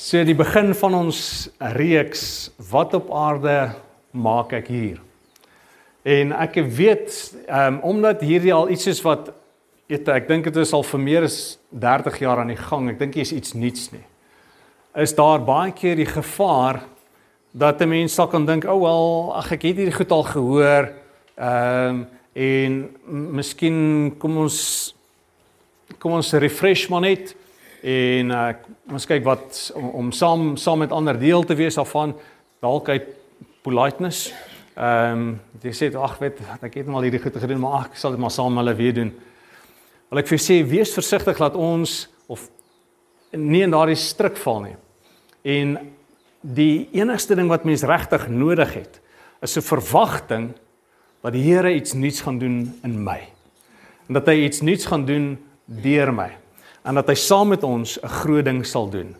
So die begin van ons reeks wat op aarde maak ek hier. En ek weet ehm um, omdat hierdie al iets is wat weet ek dink dit is al vir meer as 30 jaar aan die gang. Ek dink dit is iets nuuts nie. Is daar baie keer die gevaar dat 'n mens sal kan dink, "O oh, wel, ag ek het hierdie goed al gehoor." Ehm um, en miskien kom ons kom ons refresh maar net en uh, ons kyk wat om, om saam saam met ander deel te wees daarvan dalk uit politeness. Ehm um, jy sê ag weet ek het al hierdie goeie gedoen maar ag ek sal dit maar saam hulle weer doen. Wil ek vir sê wees versigtig dat ons of nie in daardie struik val nie. En die enigste ding wat mens regtig nodig het is 'n verwagting dat die Here iets nuuts gaan doen in my. En dat hy iets nuuts gaan doen deur my en dat hy saam met ons 'n groot ding sal doen.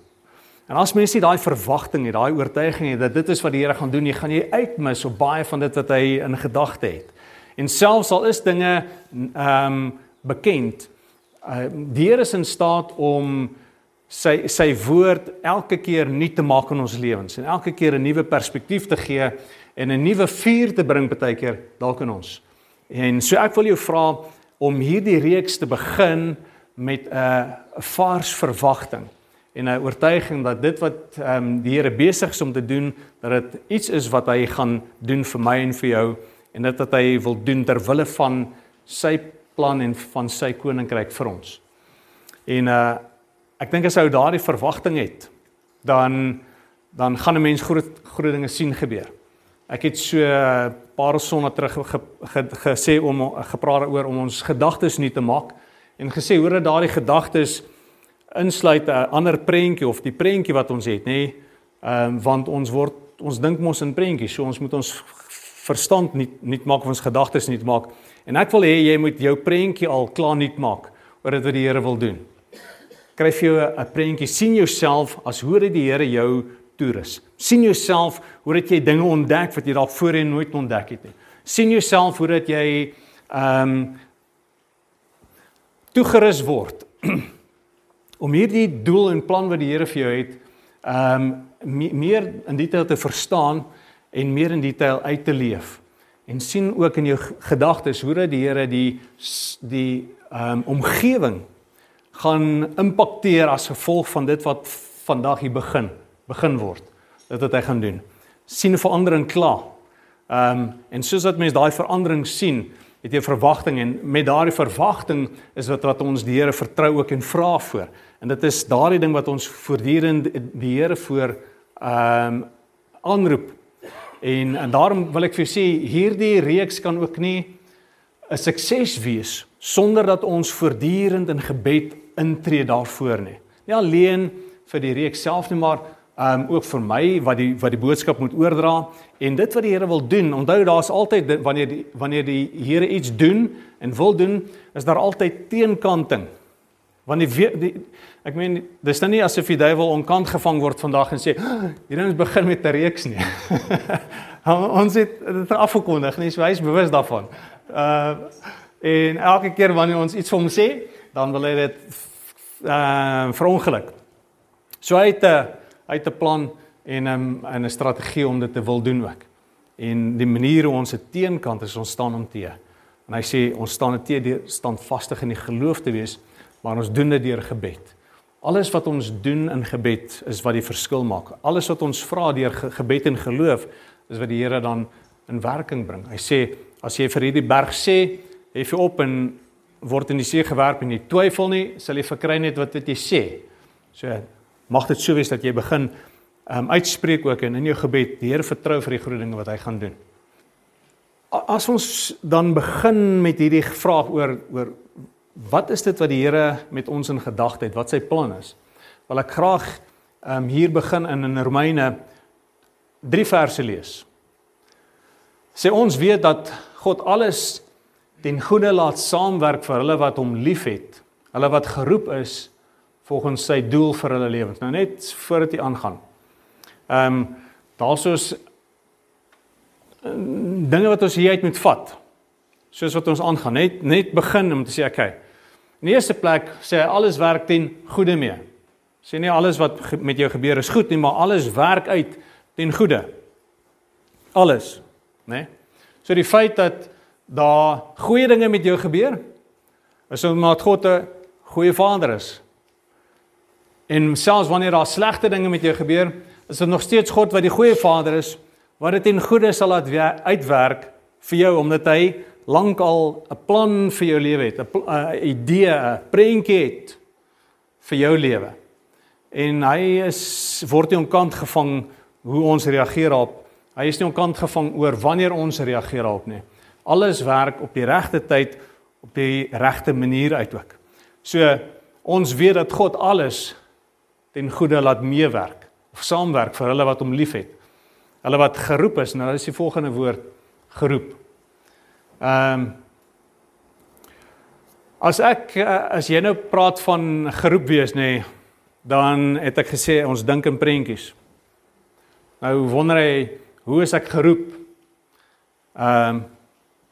En as mens nie daai verwagting het, daai oortuiging het dat dit is wat die Here gaan doen, jy gaan jy uitmis op baie van dit wat hy in gedagte het. En selfs al is dinge ehm um, bekend, uh, die Here is in staat om sy sy woord elke keer nuut te maak in ons lewens en elke keer 'n nuwe perspektief te gee en 'n nuwe vuur te bring baie keer dalk in ons. En so ek wil jou vra om hierdie reeks te begin met 'n uh, vars verwagting en 'n oortuiging dat dit wat ehm um, die Here besig is om te doen, dat dit iets is wat hy gaan doen vir my en vir jou en dit wat hy wil doen ter wille van sy plan en van sy koninkryk vir ons. En uh ek dink as ou daardie verwagting het, dan dan gaan 'n mens groot groot dinge sien gebeur. Ek het so 'n uh, paar sonne terug ge, ge, gesê om gepraat oor om ons gedagtes nie te maak en gesê hoor dat daardie gedagtes insluit 'n ander prentjie of die prentjie wat ons het, nê? Ehm um, want ons word ons dink mos in prentjies, so ons moet ons verstand nie nie maak of ons gedagtes nie maak. En ek wil hê jy moet jou prentjie al klaar nie maak oor dit wat die Here wil doen. Skryf jou 'n prentjie, sien jouself as hoe dit die Here jou toerus. sien jouself hoe dit jy dinge ontdek wat jy dalk voorheen nooit ontdek het nie. sien jouself hoe dit jy ehm um, toegerus word om hierdie doel en plan wat die Here vir jou het, ehm um, meer in detail te verstaan en meer in detail uit te leef. En sien ook in jou gedagtes hoe dat die Here die die ehm um, omgewing gaan impakteer as gevolg van dit wat vandag hier begin begin word. Dit wat hy gaan doen. sien 'n verandering klaar. Ehm um, en soos dat mense daai verandering sien, het jy verwagting en met daardie verwagting is wat wat ons die Here vertrou ook en vra voor. En dit is daardie ding wat ons voortdurend die Here voor ehm um, aanroep. En en daarom wil ek vir sê hierdie reeks kan ook nie 'n sukses wees sonder dat ons voortdurend in gebed intree daarvoor nie. Nie alleen vir die reeks self nie, maar um ook vir my wat die wat die boodskap moet oordra en dit wat die Here wil doen. Onthou daar's altyd wanneer die wanneer die Here iets doen en wil doen, is daar altyd teenkanting. Wanneer die, die ek meen dis dan nie asof die duiwel onkant gevang word vandag en sê hierdie ons begin met 'n reeks nie. ons het dit afgekondig, nie so hy is bewus daarvan. Uh en elke keer wanneer ons iets vir hom sê, dan wil hy dit uh verongeluk. So hy het 'n uh, uit 'n plan en 'n um, 'n 'n strategie om dit te wil doen ook. En die manier hoe ons se teenkant is ons staan om te. En hy sê ons staan te deur standvastig in die geloof te wees, maar ons doen dit deur gebed. Alles wat ons doen in gebed is wat die verskil maak. Alles wat ons vra deur gebed en geloof is wat die Here dan in werking bring. Hy sê as jy vir hierdie berg sê, hef jy op en word in die see gewerp en jy twyfel nie, sal jy verkry net wat wat jy sê. So mag dit so wees dat jy begin um, uitspreek ook en in jou gebed die Here vertrou vir die groot dinge wat hy gaan doen. As ons dan begin met hierdie vraag oor oor wat is dit wat die Here met ons in gedagte het, wat sy plan is? Wil ek graag um, hier begin in in Romeine 3 verse lees. Sê ons weet dat God alles ten goeie laat saamwerk vir hulle wat hom liefhet, hulle wat geroep is volgens sy doel vir hulle lewens. Nou net voordat jy aangaan. Ehm um, daarsoos uh, dinge wat ons hier uit moet vat. Soos wat ons aangaan, net net begin om te sê okay. In die eerste plek sê hy alles werk ten goeie mee. Sê nie alles wat met jou gebeur is goed nie, maar alles werk uit ten goeie. Alles, né? Nee? So die feit dat daar goeie dinge met jou gebeur, is omdat God 'n goeie Vader is. En selfs wanneer daar slegte dinge met jou gebeur, is dit nog steeds God wat die goeie Vader is wat dit in goeie sal laat uitwerk vir jou omdat hy lankal 'n plan vir jou lewe het, 'n idee, 'n prentjie het vir jou lewe. En hy is word nie onkant gevang hoe ons reageer op. Hy is nie onkant gevang oor wanneer ons reageer op nie. Alles werk op die regte tyd op die regte manier uit ook. So ons weet dat God alles ten goeie laat meewerk of saamwerk vir hulle wat hom liefhet. Hulle wat geroep is, nou is die volgende woord geroep. Ehm um, As ek as jy nou praat van geroep wees nê, nee, dan het ek gesê ons dink in prentjies. Nou wonder hy, hoe is ek geroep? Ehm um,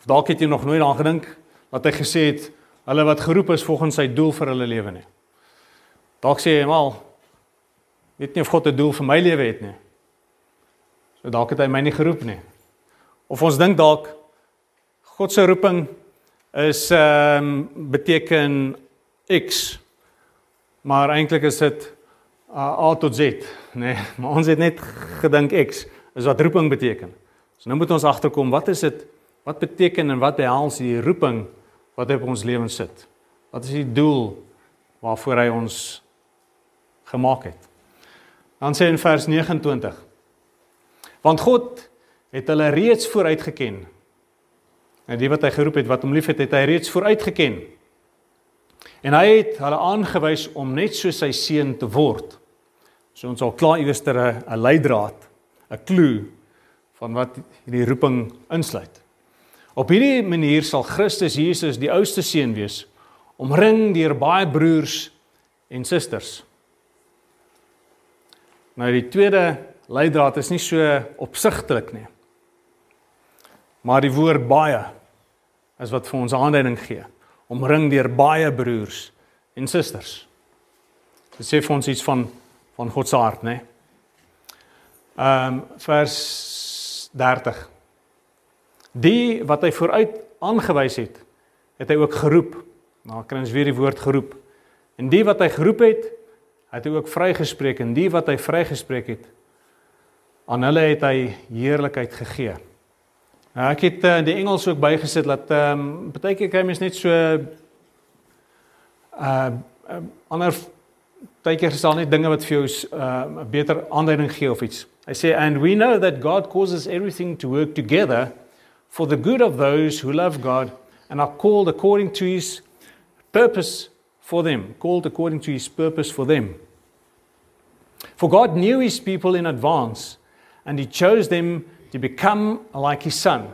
dalk het jy nog nooit daaraan gedink wat hy gesê het hulle wat geroep is volgens sy doel vir hulle lewe nie. Dalk sê hy mal weet nie of God 'n doel vir my lewe het nie. So dalk het hy my nie geroep nie. Of ons dink dalk God se roeping is ehm um, beteken X. Maar eintlik is dit uh, A tot Z, nê? Nee, maar ons het net gedink X is wat roeping beteken. So nou moet ons agterkom, wat is dit? Wat beteken en wat behels die roeping wat op ons lewens sit? Wat is die doel waarvoor hy ons gemaak het? Dan sê in vers 29. Want God het hulle reeds vooruit geken En die wat hy geroep het wat hom liefhet, het hy reeds vooruit geken. En hy het hulle aangewys om net so sy seun te word. So ons al klaar iewers 'n leidraad, 'n klou van wat hierdie roeping insluit. Op hierdie manier sal Christus Jesus die oudste seun wees, omring deur baie broers en susters. Nou die tweede leidraad is nie so opsigtelik nie. Maar die woord baie is wat vir ons aanduiding gee. Omring deur baie broers en susters. Dit sê vir ons iets van van God se hart, né? Ehm um, vers 30. Die wat hy vooruit aangewys het, het hy ook geroep. Nou kry ons weer die woord geroep. En die wat hy geroep het, het hy ook vrygespreek en die wat hy vrygespreek het, aan hulle het hy heerlikheid gegee. Ja, ek het uh, die Engels ook bygesit dat ehm um, baie keer kry mens net so uh uh ander baie keer sal net dinge wat vir jou 'n uh, beter aanduiding gee of iets. I say and we know that God causes everything to work together for the good of those who love God and are called according to his purpose for them, called according to his purpose for them. For God knew his people in advance and he chose them to become like his son,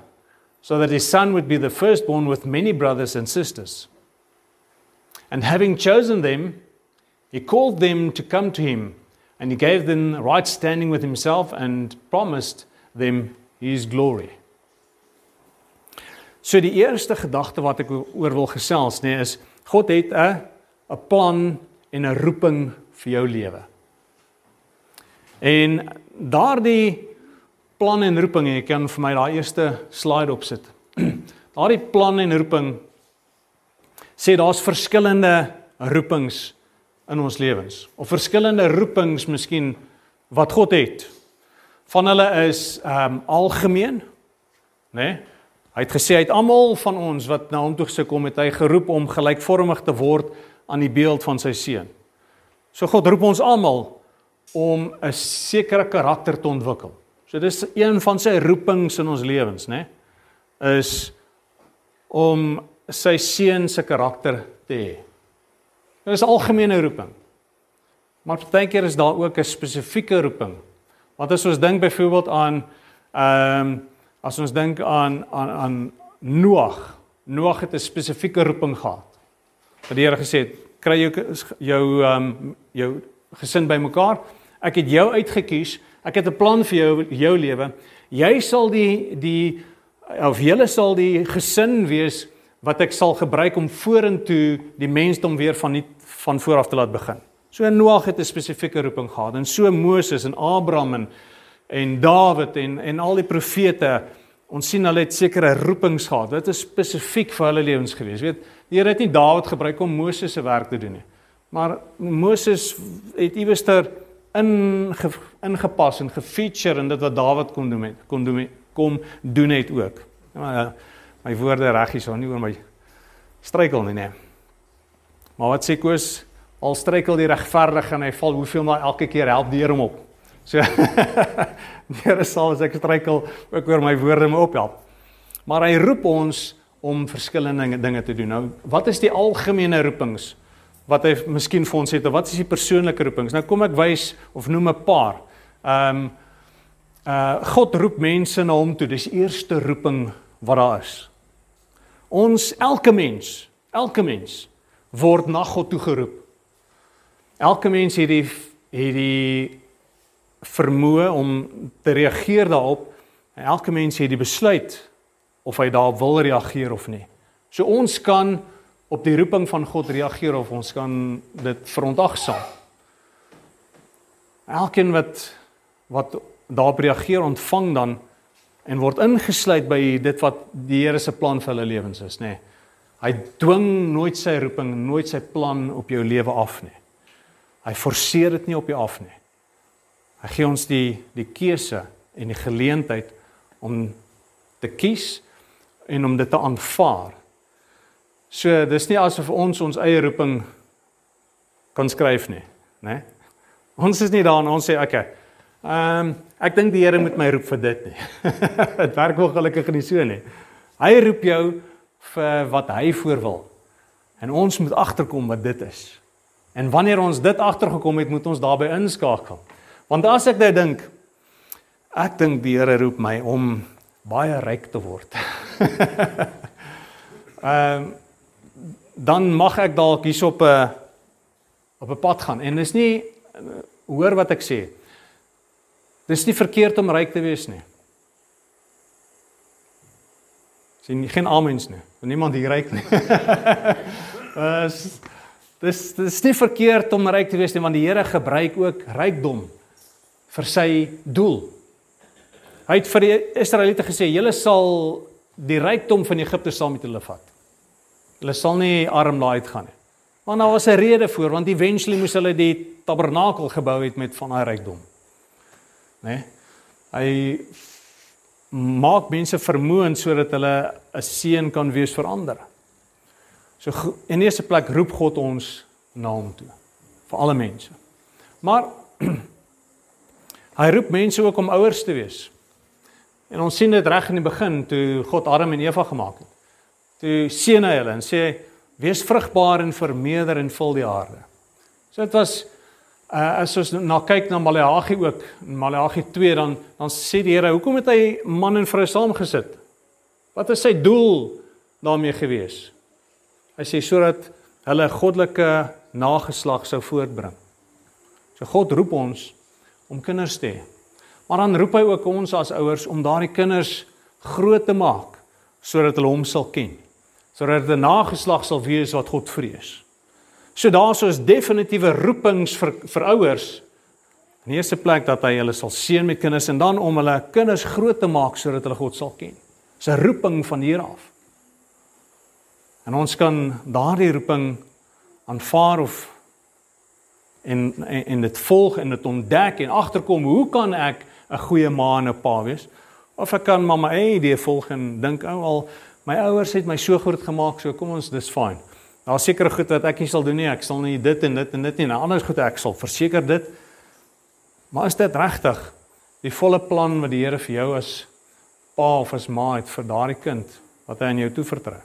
so that his son would be the firstborn with many brothers and sisters. And having chosen them, he called them to come to him, and he gave them right standing with himself and promised them his glory. So die eerste gedagte wat ek oor wil gesels nê nee, is God het 'n 'n plan en 'n roeping vir jou lewe. En daardie plan en roeping jy kan vir my daai eerste slide opsit. Daardie plan en roeping sê daar's verskillende roepings in ons lewens of verskillende roepings miskien wat God het. Van hulle is ehm um, algemeen, né? Nee? Hy het gesê hy het almal van ons wat na hom toe gekom het, hy geroep om gelykvormig te word aan die beeld van sy seun. So God roep ons almal om 'n sekere karakter te ontwikkel. So dis een van sy roepings in ons lewens, né? Is om sy seun se karakter te hê. Dit is 'n algemene roeping. Maar partykeer is daar ook 'n spesifieke roeping. Want as ons dink byvoorbeeld aan ehm um, as ons dink aan aan aan Noag. Noag het 'n spesifieke roeping gehad. Wat die Here gesê het, kry jou jou ehm um, jou gesin bymekaar. Ek het jou uitget kies Ek het 'n plan vir jou jou lewe. Jy sal die die of julle sal die gesin wees wat ek sal gebruik om vorentoe die mensdom weer van nie van voor af te laat begin. So Noag het 'n spesifieke roeping gehad en so Moses en Abraham en en Dawid en en al die profete ons sien hulle het sekere roepings gehad. Dit is spesifiek vir hulle lewens gewees. Weet, die Here het nie Dawid gebruik om Moses se werk te doen nie. Maar Moses het iewerster in ingepas en gefeature in dit wat Dawid kon doen met kon doen kom doen het ook. Maar ja, my woorde reggies so nie oor my struikel nie, nee. Maar wat sê Koos? Al struikel die regverdige en hy val, hoeveel maar elke keer help die Here hom op. So die Here sal as ek struikel ook oor my woorde my ophelp. Maar hy roep ons om verskillende dinge te doen. Nou, wat is die algemene roepings? wat hy miskien vir ons het of wat is die persoonlike roepings? Nou kom ek wys of noem 'n paar. Ehm um, uh God roep mense na hom toe. Dis eerste roeping wat daar is. Ons elke mens, elke mens word na God toe geroep. Elke mens het die het die vermoë om te reageer daarop. Elke mens het die besluit of hy daarop wil reageer of nie. So ons kan op die roeping van God reageer of ons kan dit verontagsaam. Elkeen wat wat daarop reageer ontvang dan en word ingesluit by dit wat die Here se plan vir hulle lewens is, nê. Nee. Hy dwing nooit sy roeping, nooit sy plan op jou lewe af nie. Hy forceer dit nie op jou af nie. Hy gee ons die die keuse en die geleentheid om te kies en om dit te aanvaar So dis nie asof ons ons eie roeping kan skryf nie, né? Ons is nie daar en ons sê okay. Ehm um, ek dink die Here moet my roep vir dit nie. Dit werk wel gelukkig nie so nie. Hy roep jou vir wat hy voorwil. En ons moet agterkom wat dit is. En wanneer ons dit agtergekom het, moet ons daarbey inskakel. Want as ek nou dink ek dink die Here roep my om baie ryk te word. Ehm um, dan mag ek dalk hier op 'n op 'n pad gaan en dis nie hoor wat ek sê. Dis nie verkeerd om ryk te wees nie. Sien geen amens nie. Niemand hier ryk nie. Dis dis dis nie verkeerd om ryk te wees nie want die Here gebruik ook rykdom vir sy doel. Hy het vir die Israeliete gesê: "Julle sal die rykdom van Egipte saam met julle vat." Hulle sal nie arm laai uitgaan nie. Want daar was 'n rede voor, want eventually moes hulle die tabernakel gebou het met van daai rykdom. Né? Nee? Hy maak mense vermoënd sodat hulle 'n seën kan wees vir ander. So in eerste plek roep God ons na hom toe vir alle mense. Maar hy roep mense ook om ouers te wees. En ons sien dit reg in die begin toe God Adam en Eva gemaak het toe seën hy hulle en sê wees vrugbaar en vermeerder en vul die aarde. So dit was uh, as ons na kyk na Maleagi ook, Maleagi 2 dan dan sê die Here, hoekom het hy man en vrou saamgesit? Wat is sy doel daarmee gewees? Hy sê sodat hulle goddelike nageslag sou voortbring. So God roep ons om kinders te hê. Maar dan roep hy ook ons as ouers om daardie kinders groot te maak sodat hulle hom sal ken sodat dit 'n nageslag sal wees wat God vrees. So daar's ons definitiewe roepings vir vir ouers. In die eerste plek dat hy hulle sal seën met kinders en dan om hulle kinders groot te maak sodat hulle God sal ken. Dis 'n roeping van hier af. En ons kan daardie roeping aanvaar of en en, en dit volg en dit ontdek en agterkom hoe kan ek 'n goeie ma en 'n pa wees? Of ek kan maar my eie idee volg en dink ou al My ouers het my so groot gemaak, so kom ons, dis fyn. Daar seker goed wat ek nie sal doen nie. Ek sal nie dit en dit en dit nie. Nou anders goed ek sal verseker dit. Maar is dit regtig die volle plan wat die Here vir jou as pa of as ma het vir daardie kind wat hy aan jou toevertrou?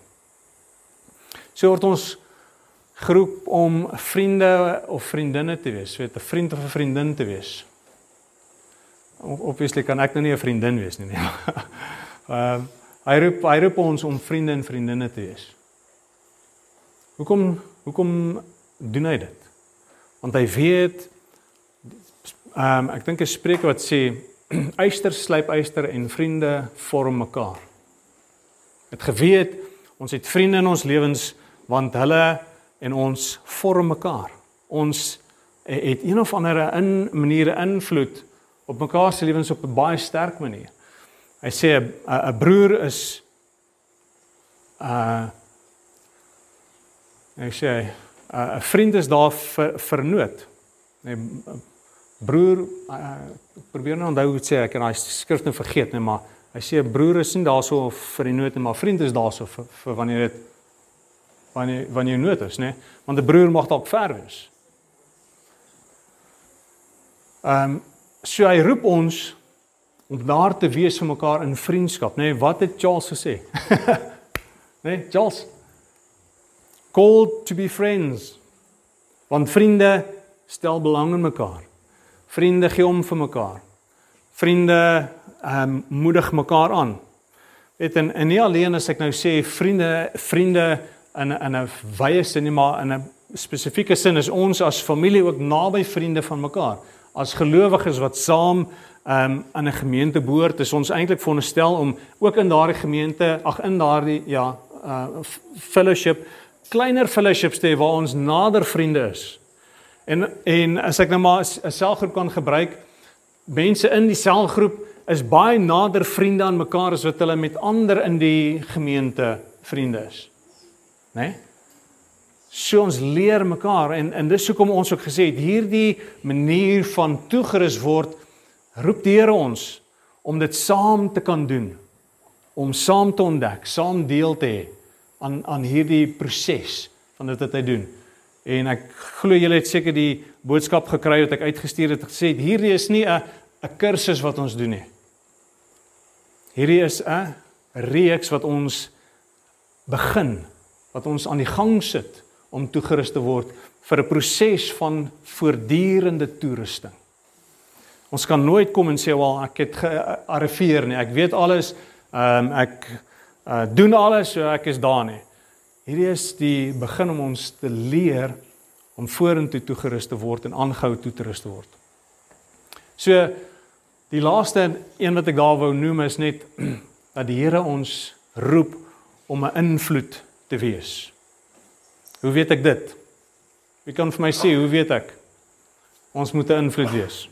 So word ons groep om vriende of vriendinne te wees, weet 'n vriend of 'n vriendin te wees. Obviously kan ek nou nie 'n vriendin wees nie nie. Ehm Hy roep hy roep ons om vriende en vriendinne te wees. Hoekom hoekom doen hy dit? Want hy weet ehm um, ek dink 'n spreek wat sê eyster slyp eyster en vriende vorm mekaar. Het geweet ons het vriende in ons lewens want hulle en ons vorm mekaar. Ons het een of ander in maniere invloed op mekaar se lewens op 'n baie sterk manier. Hy sê 'n broer is uh hy sê 'n vriend is daar vir vir nood. Nee broer uh, probeer nou onthou hoe dit sê ek en daai skrif nou vergeet net maar hy sê broer is nie daarso vir die nood nie maar vriend is daarso vir, vir wanneer dit wanneer wanneer jy nood is nê want 'n broer mag dalk ver wees. Ehm um, so hy roep ons om daar te wees vir mekaar in vriendskap nê wat het Charles gesê? nê Charles called to be friends want vriende stel belang in mekaar. Vriende gee om vir mekaar. Vriende ehm um, moedig mekaar aan. Weet en, en nie alleen as ek nou sê vriende vriende in in 'n wye sin nie maar in 'n spesifieke sin is ons as familie ook naby vriende van mekaar. As gelowiges wat saam um, in 'n gemeente behoort, is ons eintlik veronderstel om ook in daardie gemeente, ag in daardie ja, uh fellowship, kleiner fellowships te hê waar ons nader vriende is. En en as ek nou maar 'n selgroep kan gebruik, mense in die selgroep is baie nader vriende aan mekaar as wat hulle met ander in die gemeente vriende is. Né? Nee? So ons leer mekaar en en dis hoekom ons ook gesê het hierdie manier van toegerus word roep die Here ons om dit saam te kan doen om saam te ontdek, saam deel te hê aan aan hierdie proses van dit wat hy doen. En ek glo julle het seker die boodskap gekry wat ek uitgestuur het gesê hierdie is nie 'n 'n kursus wat ons doen nie. Hierdie is 'n reeks wat ons begin, wat ons aan die gang sit om toegerus te word vir 'n proses van voortdurende toerusting. Ons kan nooit kom en sê wel ek het gearriveer nie. Ek weet alles. Ehm um, ek uh, doen alles so ek is daar nie. Hierdie is die begin om ons te leer om vorentoe toegerus te word en aangehou toe te rus te word. So die laaste een wat ek daar wou noem is net dat die Here ons roep om 'n invloed te wees. Hoe weet ek dit? Wie kan vir my sê hoe weet ek? Ons moet 'n invloed wees.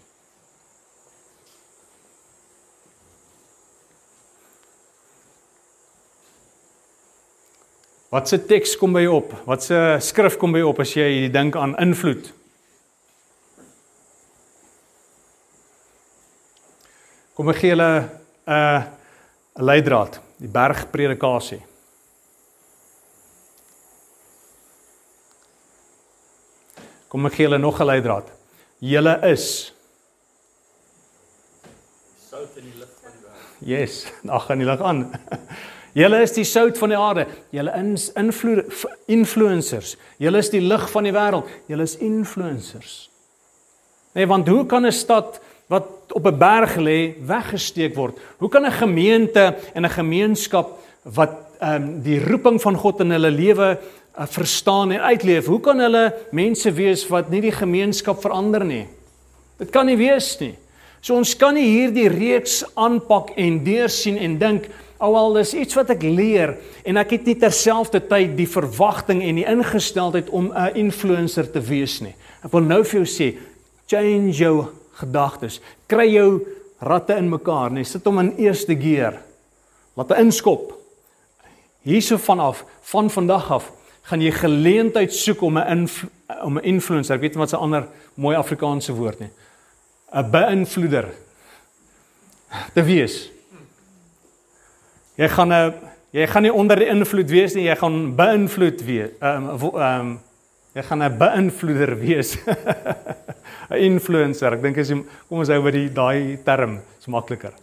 Wat se teks kom by op? Wat se skrif kom by op as jy dink aan invloed? Kom ek gee julle 'n uh, 'n leidraad, die bergpredikasie. Kom ek gee julle nog 'n leidraad. Julle is sout in die lig van die wêreld. Yes, ag gaan die lig aan. Julle is die sout van die aarde. Julle is influencers. Julle is die lig van die wêreld. Julle is influencers. Nee, want hoe kan 'n stad wat op 'n berg lê weggesteek word? Hoe kan 'n gemeente en 'n gemeenskap wat ehm um, die roeping van God in hulle lewe verstaan en uitleef, hoe kan hulle mense wees wat nie die gemeenskap verander nie? Dit kan nie wees nie. So ons kan nie hierdie reeks aanpak en deursien en dink Alhoewel dis iets wat ek leer en ek het nie terselfdertyd die verwagting en die ingesteldheid om 'n influencer te wees nie. Ek wil nou vir jou sê, change jou gedagtes. Kry jou ratte in mekaar, nee, sit hom in eerste gear. Laat hy inskop. Hierso vanaf, van vandag af, gaan jy geleentheid soek om 'n om 'n influencer, ek weet nie wat 'n ander mooi Afrikaanse woord nie. 'n beïnvloeder te wees. Jy gaan 'n jy gaan nie onder die invloed wees nie, jy gaan beïnvloed wees. Ehm um, ehm um, jy gaan 'n beïnvloeder wees. 'n influencer. Ek dink as jy kom ons hou by die daai term, is makliker.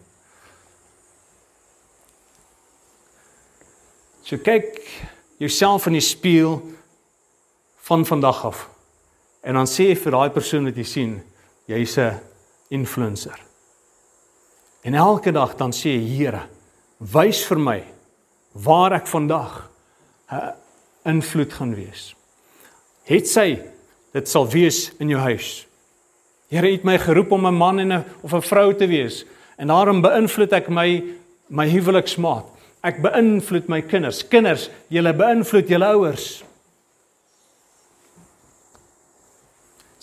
So kyk jouself in die spieël van vandag af. En dan sê jy vir daai persoon wat jy sien, jy's 'n influencer. En elke dag dan sê jy, Here, wys vir my waar ek vandag 'n invloed gaan wees. Het sy dit sal wees in jou huis. Here het my geroep om 'n man en 'n of 'n vrou te wees en daarom beïnvloed ek my my huweliksmaat. Ek beïnvloed my kinders. Kinders, julle beïnvloed julle ouers.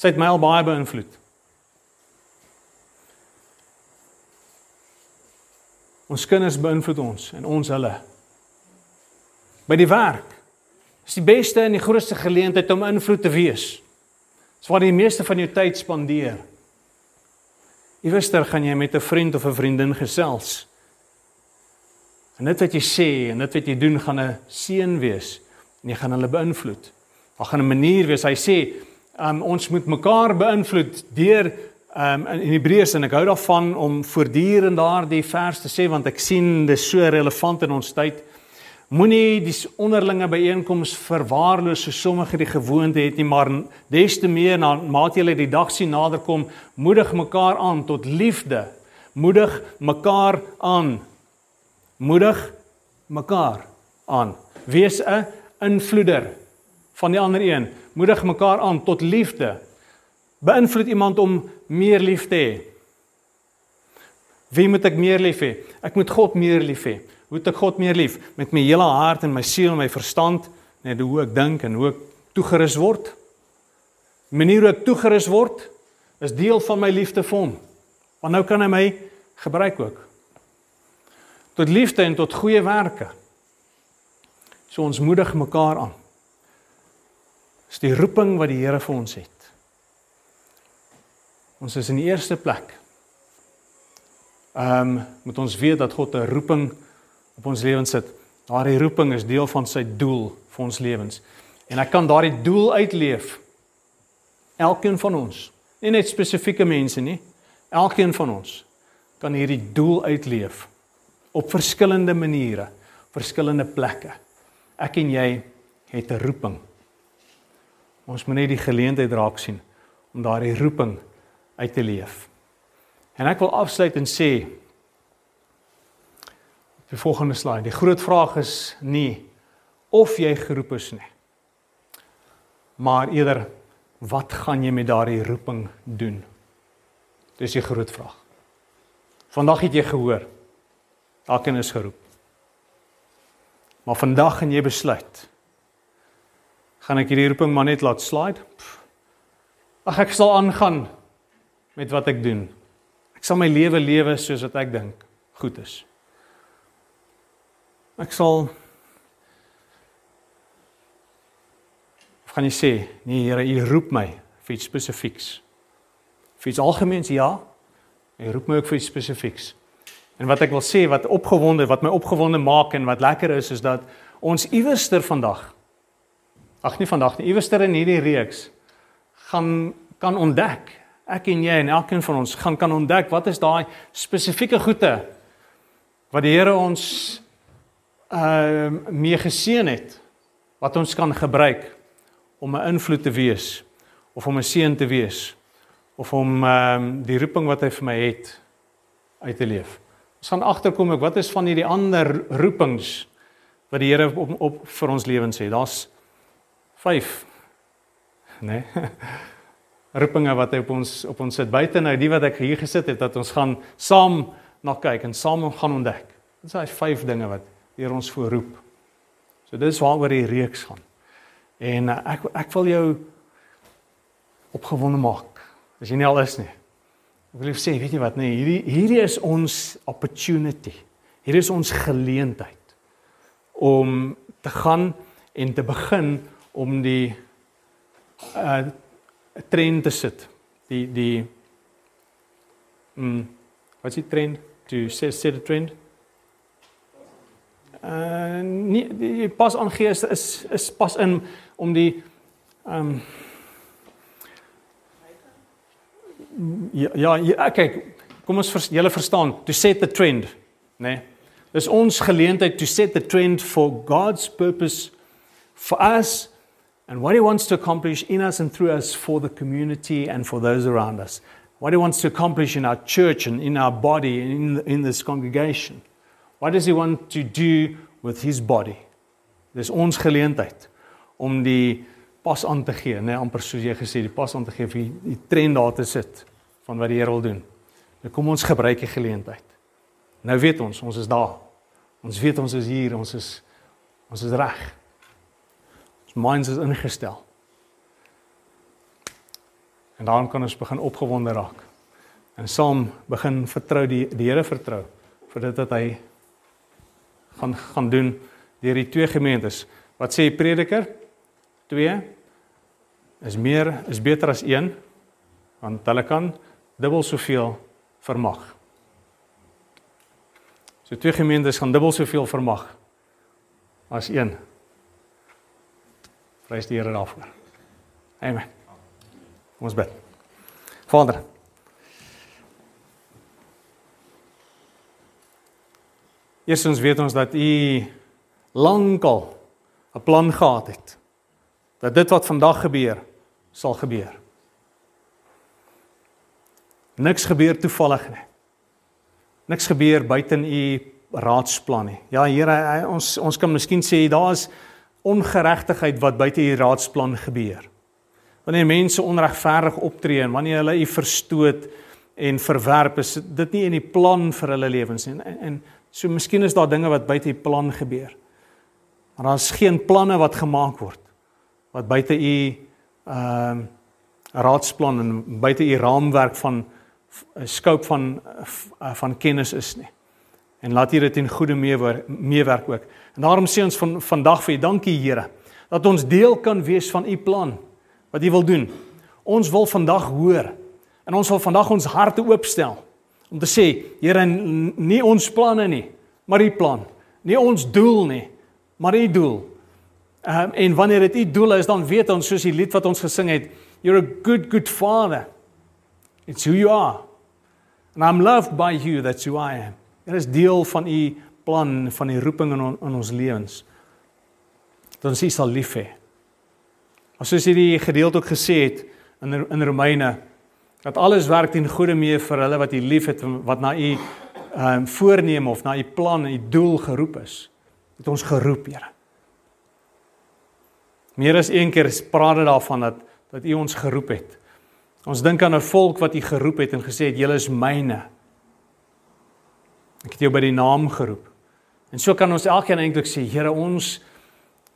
Sy het my al baie beïnvloed. Ons kinders beïnvloed ons en ons hulle. By die werk is die beste en die grootste geleentheid om invloed te wees. Dis waar jy die meeste van jou tyd spandeer. Iewerster gaan jy met 'n vriend of 'n vriendin gesels. En dit wat jy sê en dit wat jy doen gaan 'n seën wees en jy gaan hulle beïnvloed. Daar gaan 'n manier wees. Hy sê, um, ons moet mekaar beïnvloed deur um, in Hebreërs en ek hou daarvan om voortdurend daardie vers te sê want ek sien dis so relevant in ons tyd. Moenie die onderlinge byeenkomste verwaarloos so sommige die gewoonte het nie, maar des te meer na mate jy die dag sien naderkom, moedig mekaar aan tot liefde. Moedig mekaar aan. Moedig mekaar aan. Wees 'n invloeder van die ander een. Moedig mekaar aan tot liefde. Beïnvloed iemand om meer lief te hê. Wie moet ek meer lief hê? Ek moet God meer lief hê. Hoe het ek God meer lief? Met my hele hart en my siel en my verstand, net hoe ek dink en hoe ek toegerus word. Die manier hoe ek toegerus word is deel van my liefde vir hom. Want nou kan hy my gebruik ook. Tot liefde en tot goeie werke. So ons moedig mekaar aan. Dis die roeping wat die Here vir ons het. Ons is in die eerste plek. Ehm um, moet ons weet dat God 'n roeping op ons lewens sit. Daardie roeping is deel van sy doel vir ons lewens. En ek kan daardie doel uitleef. Elkeen van ons, nie net spesifieke mense nie, elkeen van ons kan hierdie doel uitleef op verskillende maniere, verskillende plekke. Ek en jy het 'n roeping. Ons moet net die geleentheid raak sien om daardie roeping uit te leef. En ek wil afsluit en sê Die volgende slide. Die groot vraag is nie of jy geroep is nie. Maar eerder wat gaan jy met daardie roeping doen? Dis die groot vraag. Vandag het jy gehoor. Elkeen is geroep. Maar vandag gaan jy besluit. Gaan ek hierdie roeping maar net laat slide? Ag ek sal aangaan met wat ek doen. Ek sal my lewe lewe soos wat ek dink goed is. Ek sal Of gaan jy sê, nee Here, U roep my vir iets spesifieks. Vir iets algemeens ja. U roep my ook vir iets spesifieks. En wat ek wil sê wat opgewonde, wat my opgewonde maak en wat lekker is is dat ons iewerster vandag Ag nie vandag nie, iewerster in hierdie reeks gaan kan ontdek. Ek en jy en elkeen van ons gaan kan ontdek wat is daai spesifieke goede wat die Here ons ehm uh, mee geseën het wat ons kan gebruik om 'n invloed te wees of om 'n seën te wees of om ehm um, die roeping wat hy vir my het uit te leef. Ons gaan agterkom ek wat is van hierdie ander roepings wat die Here op, op vir ons lewens het. Daar's 5 né? Nee? roepinge wat hy op ons op ons sit buite nou die wat ek hier gesit het dat ons gaan saam na kyk en saam gaan ontdek. Dit is daai 5 dinge wat deur ons voorroep. So dis waaroor die reeks gaan. En uh, ek ek wil jou opgewonde maak. As jy nie al is nie. Ek wil sê, weet jy wat, nee, hierdie hierdie is ons opportunity. Hier is ons geleentheid om te gaan en te begin om die uh trend te sit. Die die mm wat is die trend? To set set a trend? uh nie die pas aangee is, is is pas in om die ehm um, ja ja, ja kyk kom ons vers, julle verstaan to set the trend nê nee? dis ons geleentheid to set the trend for God's purpose for us and what he wants to accomplish in us and through us for the community and for those around us what he wants to accomplish in our church and in our body and in in this congregation What does he want to do with his body? Dis ons geleentheid om die pas aan te gee, né, nee, amper soos jy gesê, die pas aan te gee vir die, die trend daar te sit van wat die Here wil doen. Nou kom ons gebruik die geleentheid. Nou weet ons, ons is daar. Ons weet ons is hier, ons is ons is reg. Ons minds is ingestel. En daarom kan ons begin opgewonde raak. En saam begin vertrou die die Here vertrou vir dit wat hy gaan gaan doen deur die twee gemeentes. Wat sê prediker? 2 is meer is beter as 1 want hulle kan dubbel soveel vermag. So twee gemeentes gaan dubbel soveel vermag as een. Prys die Here daarvoor. Amen. Kom ons bid. Vader. Eerstens weet ons dat U lankal 'n plan gehad het. Dat dit wat vandag gebeur, sal gebeur. Niks gebeur toevallig nie. Niks gebeur buite U raadsplan nie. Ja Here, ons ons kan miskien sê daar's ongeregtigheid wat buite U raadsplan gebeur. Wanneer mense onregverdig optree en wanneer hulle U verstoot en verwerp, is dit nie in die plan vir hulle lewens nie. En, en so miskien is daar dinge wat buite U plan gebeur. Maar daar's geen planne wat gemaak word wat buite U ehm uh, raadsplan en buite U raamwerk van 'n skoop van eh, van kennis is nie. En laat hier dit in goeie meewerk ook. En daarom sê ons van vandag vir U dankie Here dat ons deel kan wees van U plan wat U wil doen. Ons wil vandag hoor en ons wil vandag ons harte oopstel om te sê Here nie ons planne nie, maar U plan. Nie ons doel nie, maar U doel. Um, en wanneer dit U doel is, dan weet ons soos die lied wat ons gesing het, you're a good good father. It's who you are. And I'm loved by you, that's who I am. Dit is deel van u plan van die roeping in, on, in ons lewens. Dat ons u sal lief hê. As soos hierdie gedeelte ook gesê het in in Romeine dat alles werk ten goeie mee vir hulle wat u liefhet wat na u ehm um, voorneem of na u plan en u doel geroep is. Het ons geroep, Here. Meer as een keer praat dit daarvan dat dat u ons geroep het. Ons dink aan 'n volk wat U geroep het en gesê het julle is myne. Ek het jou by die naam geroep. En so kan ons elkeen eintlik sê, Here, ons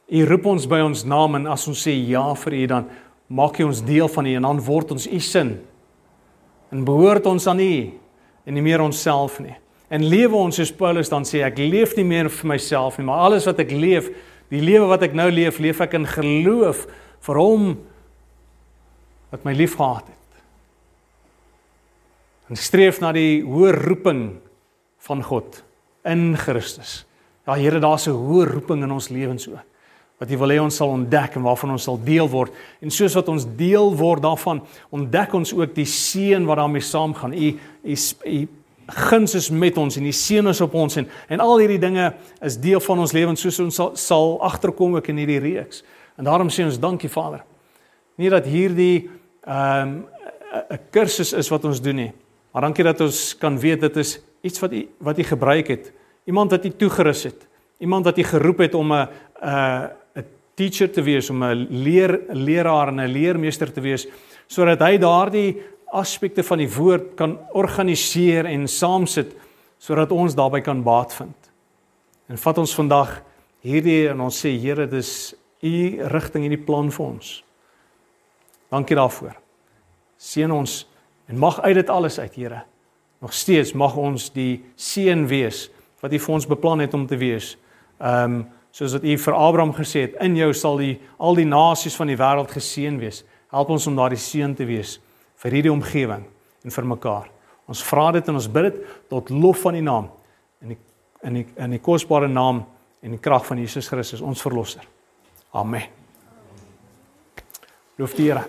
U roep ons by ons naam en as ons sê ja vir U dan maak U ons deel van U en dan word ons U sin. En behoort ons aan U en nie meer onsself nie. En lewe ons soos Paulus dan sê, ek leef nie meer vir myself nie, maar alles wat ek leef, die lewe wat ek nou leef, leef ek in geloof vir Hom wat my liefgehad het. En streef na die hoë roeping van God in Christus. Ja Here, daar's 'n hoë roeping in ons lewens ook wat U wil hê ons sal ontdek en waarvan ons sal deel word. En soos wat ons deel word daarvan, ontdek ons ook die seën wat daarmee saamgaan. U U U guns is met ons en die seën is op ons en en al hierdie dinge is deel van ons lewens soos ons sal, sal agterkom ook in hierdie reeks. En daarom sê ons dankie Vader. Nie dat hierdie ehm um, 'n kursus is wat ons doen nie. Maar dankie dat ons kan weet dit is iets wat u wat u gebruik het. Iemand wat u toegerus het. Iemand wat u geroep het om 'n 'n 'n teacher te wees, om 'n leer leraar en 'n leermeester te wees sodat hy daardie aspekte van die woord kan organiseer en saamsit sodat ons daarbey kan baat vind. En vat ons vandag hierdie en ons sê Here, dis u rigting en u plan vir ons. Dankie daarvoor. Seën ons en mag uit dit alles uit, Here. Nog steeds mag ons die seën wees wat U vir ons beplan het om te wees. Ehm um, soos wat U vir Abraham gesê het, in jou sal die al die nasies van die wêreld geseën wees. Help ons om daardie seën te wees vir hierdie omgewing en vir mekaar. Ons vra dit en ons bid dit tot lof van U naam in die in die in die kosbare naam en die krag van Jesus Christus ons verlosser. Amen. Loof die Here.